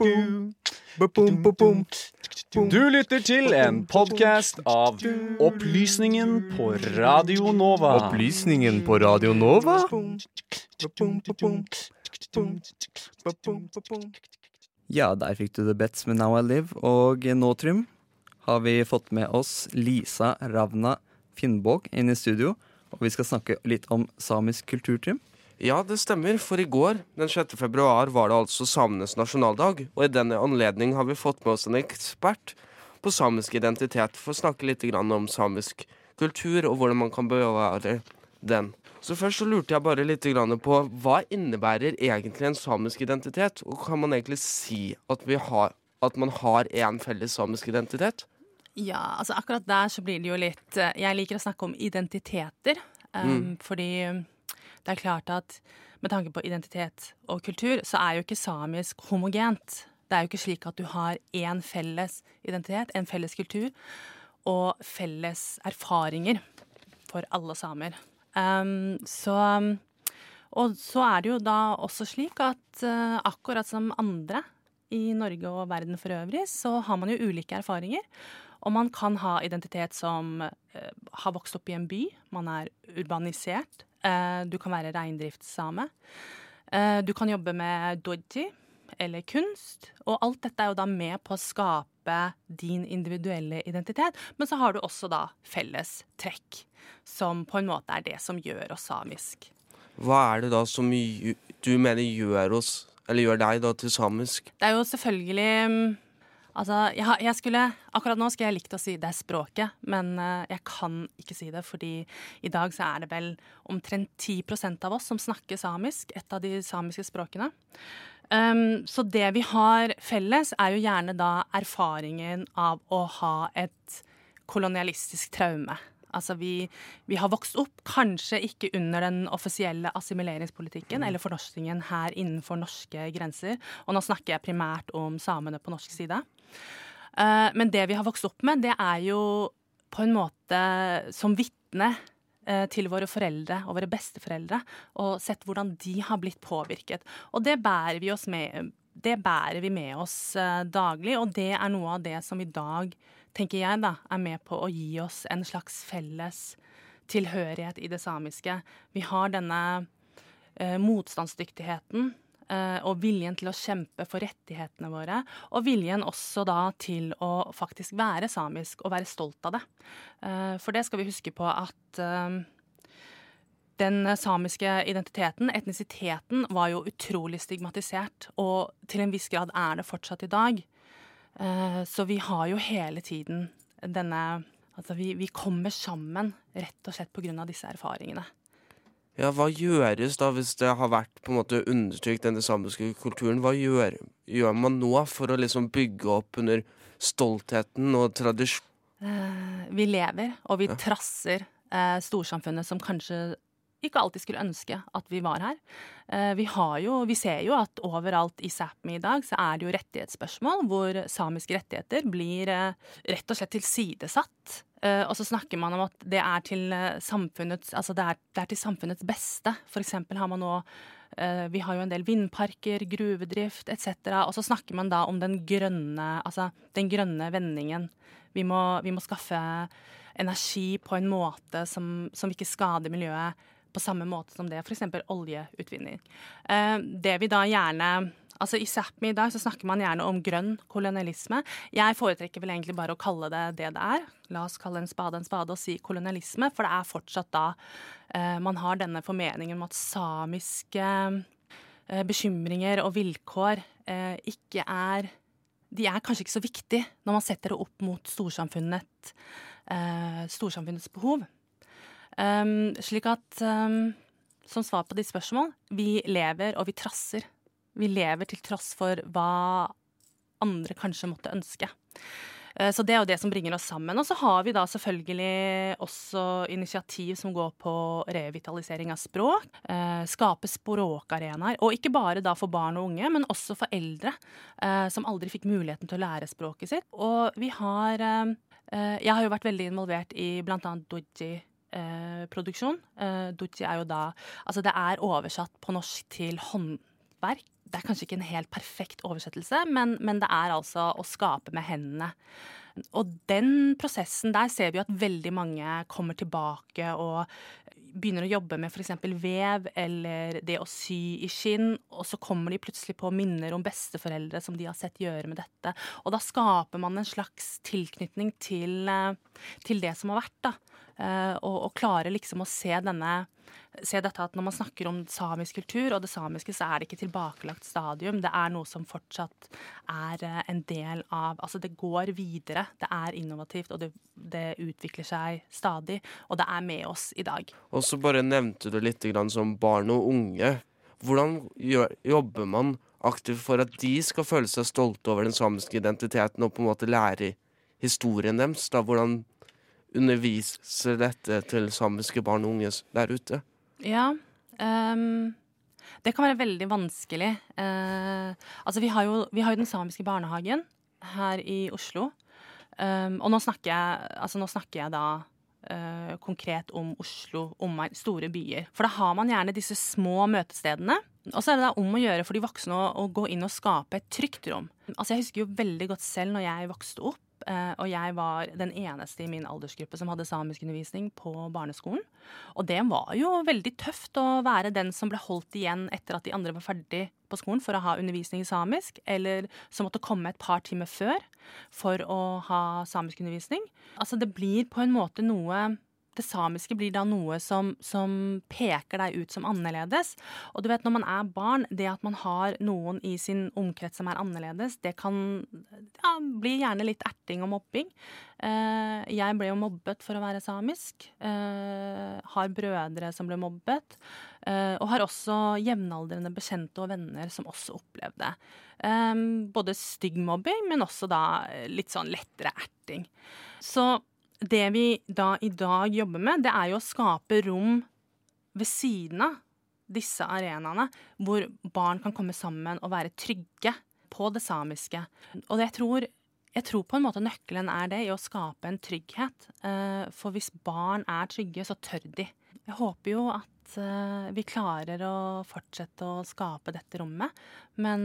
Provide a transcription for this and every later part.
Du lytter til en podkast av Opplysningen på Radio Nova. Opplysningen på Radio Nova? Ja, der fikk du The Bets med Now I Live. Og nå, Trym, har vi fått med oss Lisa Ravna Finnbåg inn i studio. Og vi skal snakke litt om samisk kultur, Trym. Ja, det stemmer, for i går, den 6. februar, var det altså samenes nasjonaldag. Og i denne anledning har vi fått med oss en ekspert på samisk identitet for å snakke litt om samisk kultur og hvordan man kan bevare den. Så først så lurte jeg bare litt på hva innebærer egentlig en samisk identitet? Og kan man egentlig si at, har, at man har en felles samisk identitet? Ja, altså akkurat der så blir det jo litt eh, Jeg liker å snakke om identiteter. Um, mm. Fordi det er klart at med tanke på identitet og kultur, så er jo ikke samisk homogent. Det er jo ikke slik at du har én felles identitet, en felles kultur, og felles erfaringer for alle samer. Um, så Og så er det jo da også slik at uh, akkurat som andre i Norge og verden for øvrig, så har man jo ulike erfaringer. Og man kan ha identitet som uh, har vokst opp i en by, man er urbanisert, du kan være reindriftssame. Eh, du kan jobbe med dodgy eller kunst. Og alt dette er jo da med på å skape din individuelle identitet. Men så har du også da felles trekk, som på en måte er det som gjør oss samisk. Hva er det da som du mener gjør oss, eller gjør deg da til samisk? Det er jo selvfølgelig mm, Altså, jeg, jeg, skulle Akkurat nå skulle jeg likt å si det språket, men uh, jeg kan ikke si det, fordi i dag så er det vel omtrent 10% av oss som snakker samisk, et av de samiske språkene. Um, så det vi har felles, er jo gjerne da erfaringen av å ha et kolonialistisk traume. Altså vi, vi, har vokst opp kanskje ikke under den offisielle assimileringspolitikken eller fornorskingen her innenfor norske grenser. Og nå snakker jeg primært om samene på norsk side. Uh, men det vi har vokst opp med, det er jo på en måte som vitne uh, til våre foreldre og våre besteforeldre, og sett hvordan de har blitt påvirket. Og det bærer vi, med, det bærer vi med oss uh, daglig, og det er noe av det som i dag tenker jeg, da, er med på å gi oss en slags felles tilhørighet i det samiske. Vi har denne eh, motstandsdyktigheten eh, og viljen til å kjempe for rettighetene våre. Og viljen også da til å faktisk være samisk og være stolt av det. Eh, for det skal vi huske på at eh, den samiske identiteten, etnisiteten, var jo utrolig stigmatisert. Og til en viss grad er det fortsatt i dag. Eh, så vi har jo hele tiden denne Altså vi, vi kommer sammen rett og slett pga. disse erfaringene. Ja, Hva gjøres da hvis det har vært på en måte undertrykt den samiske kulturen? Hva gjør, gjør, man nå for å liksom bygge opp under stoltheten og tradisjon? Uh, vi lever, og vi ja. trasser uh, storsamfunnet som kanskje ikke alltid skulle ønske at vi var her. Eh, vi, jo, vi, ser jo at overalt i Sápmi i dag så er det jo rettighetsspørsmål hvor samiske rettigheter blir eh, rett og slett tilsidesatt. Eh, og så snakker man om at det er til samfunnets, altså det er, det er til samfunnets beste. For eksempel har man nå vi har jo en del vindparker, gruvedrift etc. Og så snakker man da om den grønne, altså den grønne vendingen. Vi må, vi må skaffe energi på en måte som, som ikke skader miljøet på samme måte som det f.eks. oljeutvinning. Uh, det vi da gjerne Altså I Sápmi i dag så snakker man gjerne om grønn kolonialisme. Jeg foretrekker vel egentlig bare å kalle det det det er. La oss kalle en spade en spade og si kolonialisme, for det er fortsatt da eh, man har denne formeningen om at samiske eh, bekymringer og vilkår eh, ikke er De er kanskje ikke så viktige når man setter det opp mot storsamfunnet, eh, storsamfunnets behov. Um, slik at um, som svar på ditt spørsmål vi lever og vi trasser. Vi lever til tross for hva andre kanskje måtte ønske. Uh, så det er jo det som bringer oss sammen. Og så har vi da selvfølgelig også initiativ som går på revitalisering av språk. Uh, skape språkarenaer. Og ikke bare da for barn og unge, men også for eldre uh, som aldri fikk muligheten til å lære språket sitt. Og vi har Jeg har jo vært veldig involvert i bl.a. Doji eh, produksjon. Eh, Duchi er jo da Altså, det er oversatt på norsk til håndverk. Det er kanskje ikke en helt perfekt oversettelse, men, men det er altså å skape med hendene. Og den prosessen der ser vi at veldig mange kommer tilbake og begynner å jobbe med f.eks. vev eller det å sy i skinn, og så kommer de plutselig på minner om besteforeldre som de har sett gjøre med dette. Og da skaper man en slags tilknytning til, eh, til det som har vært, da. Eh, og, og klarer liksom å se denne se dette at når man snakker om samisk kultur og det samiske, så er det ikke tilbakelagt stadium. Det er noe som fortsatt er eh, en del av Altså det går videre. Det er innovativt, og det, det utvikler seg stadig. Og det er med oss i dag. Og så bare nevnte du litt som barn og unge. Hvordan jobber man aktivt for at de skal føle seg stolte over den samiske identiteten og på en måte lære historien deres? da Hvordan underviser dette til samiske barn og unge der ute? Ja. Um, det kan være veldig vanskelig. Uh, altså, vi har, jo, vi har, jo, den samiske barnehagen her i Oslo. Um, og nå snakker jeg, altså, nå snakker jeg da uh, konkret om Oslo, omegn, store byer. For da har man gjerne disse små møtestedene. Og så er det da om å gjøre for de voksne å, å gå inn og skape et trygt rom. Altså, jeg husker jo veldig godt selv når jeg vokste opp Eh, og jeg var den eneste i min aldersgruppe som hadde samiskundervisning på barneskolen. Og det var jo veldig tøft å være den som ble holdt igjen etter at de andre var ferdig på skolen for å ha undervisning i samisk, eller som måtte komme et par timer før for å ha samiskundervisning. Altså det blir på en måte noe det samiske blir da noe som, som, peker deg ut som annerledes. Og du vet, når man er barn, det at man har noen i sin omkrets som er annerledes, det kan ja, bli gjerne litt erting og mobbing. Eh, jeg ble jo mobbet for å være samisk. Eh, har brødre som ble mobbet. Eh, og har også jevnaldrende bekjente og venner som også opplevde både stygg mobbing, men også da litt sånn lettere erting. Så det vi da i dag jobber med, det er jo å skape rom ved siden av disse arenaene, hvor barn kan komme sammen og være trygge på det samiske. Og jeg tror, jeg tror på en måte nøkkelen er det, i å skape en trygghet. Eh, for hvis barn er trygge, så tør de. Jeg håper jo at eh, vi klarer å fortsette å skape dette rommet. Men,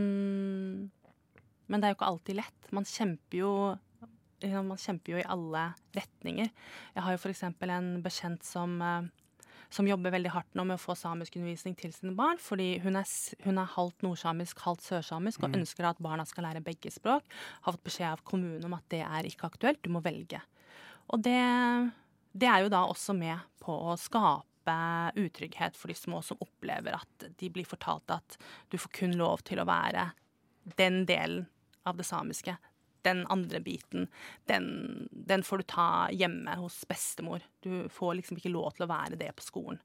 men det er jo ikke alltid lett. Man kjemper jo man kjemper jo i alle retninger. Jeg har jo f.eks. en bekjent som, eh, som, jobber veldig hardt nå med å få samiskundervisning til sine barn. Fordi hun er, hun er halvt nordsamisk, halvt sørsamisk og mm. ønsker at barna skal lære begge språk. Har fått beskjed av kommunen om at det er ikke aktuelt, du må velge. Og det, det er jo da også med på å skape utrygghet for de små som opplever at de blir fortalt at du får kun lov til å være den delen av det samiske den andre biten, den, den, får du ta hjemme hos bestemor. Du får liksom ikke lov til å være det på skolen.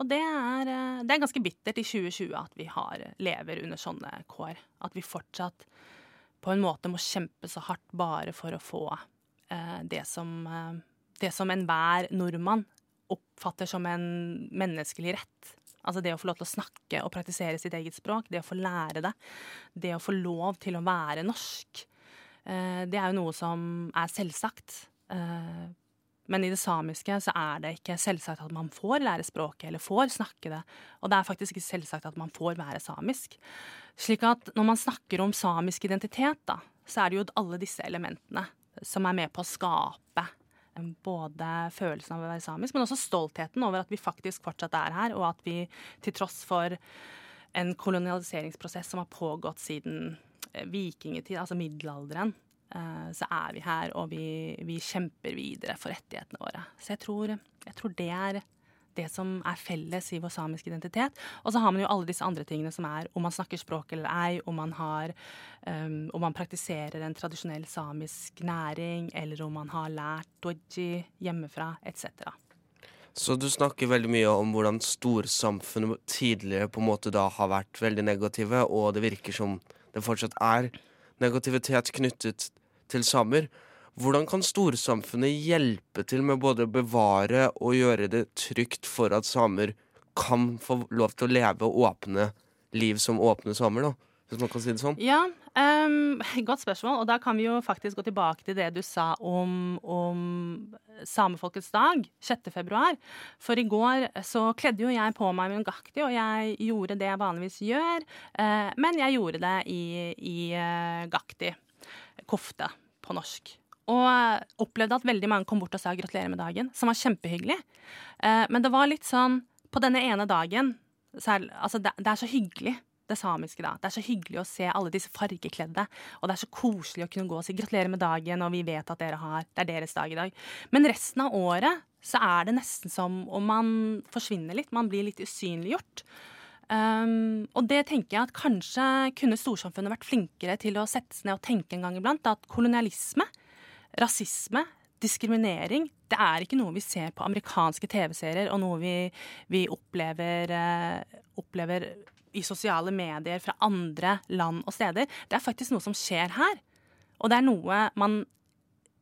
Og det er, eh, det er ganske bittert i 2020 at vi har, lever under sånne kår. At vi fortsatt på en måte må kjempe så hardt bare for å få eh, det som, eh, det som enhver nordmann oppfatter som en menneskelig rett. Altså det å få lov til å snakke og praktisere sitt eget språk, det å få lære det. Det å få lov til å være norsk. Eh, det er jo noe som er selvsagt. Eh, men i det samiske så er det ikke selvsagt at man får lære språket eller får snakke det. Og det er faktisk ikke selvsagt at man får være samisk. Slik at når man snakker om samisk identitet, da, så er det jo alle disse elementene som er med på å skape eh, både følelsen av å være samisk, men også stoltheten over at vi faktisk fortsatt er her, og at vi til tross for en kolonialiseringsprosess som har pågått siden vikingtid, altså middelalderen, eh, så er vi her, og vi, vi, kjemper videre for rettighetene våre. Så jeg tror, jeg tror, det er det som er felles i vår samiske identitet. Og så har man jo alle disse andre tingene som er om man snakker språk eller ei, om man, har, um, om man praktiserer en tradisjonell samisk næring, eller om man har lært doji hjemmefra, etc. Så du snakker veldig mye om hvordan storsamfunnet tidligere på en måte da har vært veldig negative, og det virker som det fortsatt er negativitet knyttet til samer. Hvordan kan storsamfunnet hjelpe til med både å bevare og gjøre det trygt for at samer kan få lov til å leve åpne liv som åpne samer, da? Hvis man kan si det sånn? Ja, Um, godt spørsmål. Og da kan vi jo faktisk gå tilbake til det du sa om, om samefolkets dag, 6. februar. For i går så kledde jo jeg på meg mungakti, og jeg gjorde det jeg vanligvis gjør. Uh, men jeg gjorde det i, i uh, gakti. Kofte på norsk. Og opplevde at veldig mange kom bort og sa gratulerer med dagen, som var kjempehyggelig. Uh, men det var litt sånn på denne ene dagen så er, altså det, det er så hyggelig det samiske, da. Det er så hyggelig å se alle disse fargekledde, og det er så koselig å kunne gå og si gratulerer med dagen, og vi vet at dere har Det er deres dag i dag. Men resten av året så er det nesten som om man forsvinner litt. Man blir litt usynliggjort. Um, og det tenker jeg at kanskje kunne storsamfunnet vært flinkere til å sette seg ned og tenke en gang iblant. At kolonialisme, rasisme, diskriminering, det er ikke noe vi ser på amerikanske TV-serier, og noe vi, vi opplever, uh, opplever i sosiale medier fra andre land og steder. Det er faktisk noe som skjer her. Og det er noe man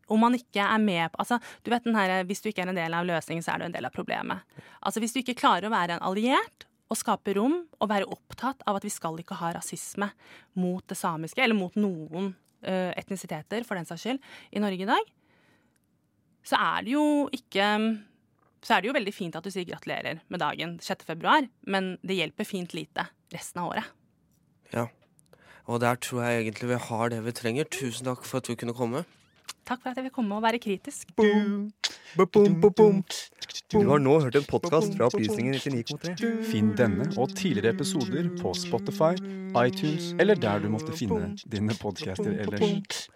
om man ikke er med på altså, du vet den her, Hvis du ikke er en del av løsningen, så er du en del av problemet. Altså Hvis du ikke klarer å være en alliert og skape rom og være opptatt av at vi skal ikke ha rasisme mot det samiske, eller mot noen uh, etnisiteter, for den saks skyld, i Norge i dag, så er det jo ikke så er det jo veldig fint at du sier gratulerer med dagen 6. februar, men det hjelper fint lite resten av året. Ja. Og der tror jeg egentlig vi har det vi trenger. Tusen takk for at du kunne komme. Takk for at jeg vil komme og være kritisk. Du har nå hørt en podkast fra Opplysningen 99,3. Finn denne og tidligere episoder på Spotify, iTunes eller der du måtte finne dine podcaster ellers.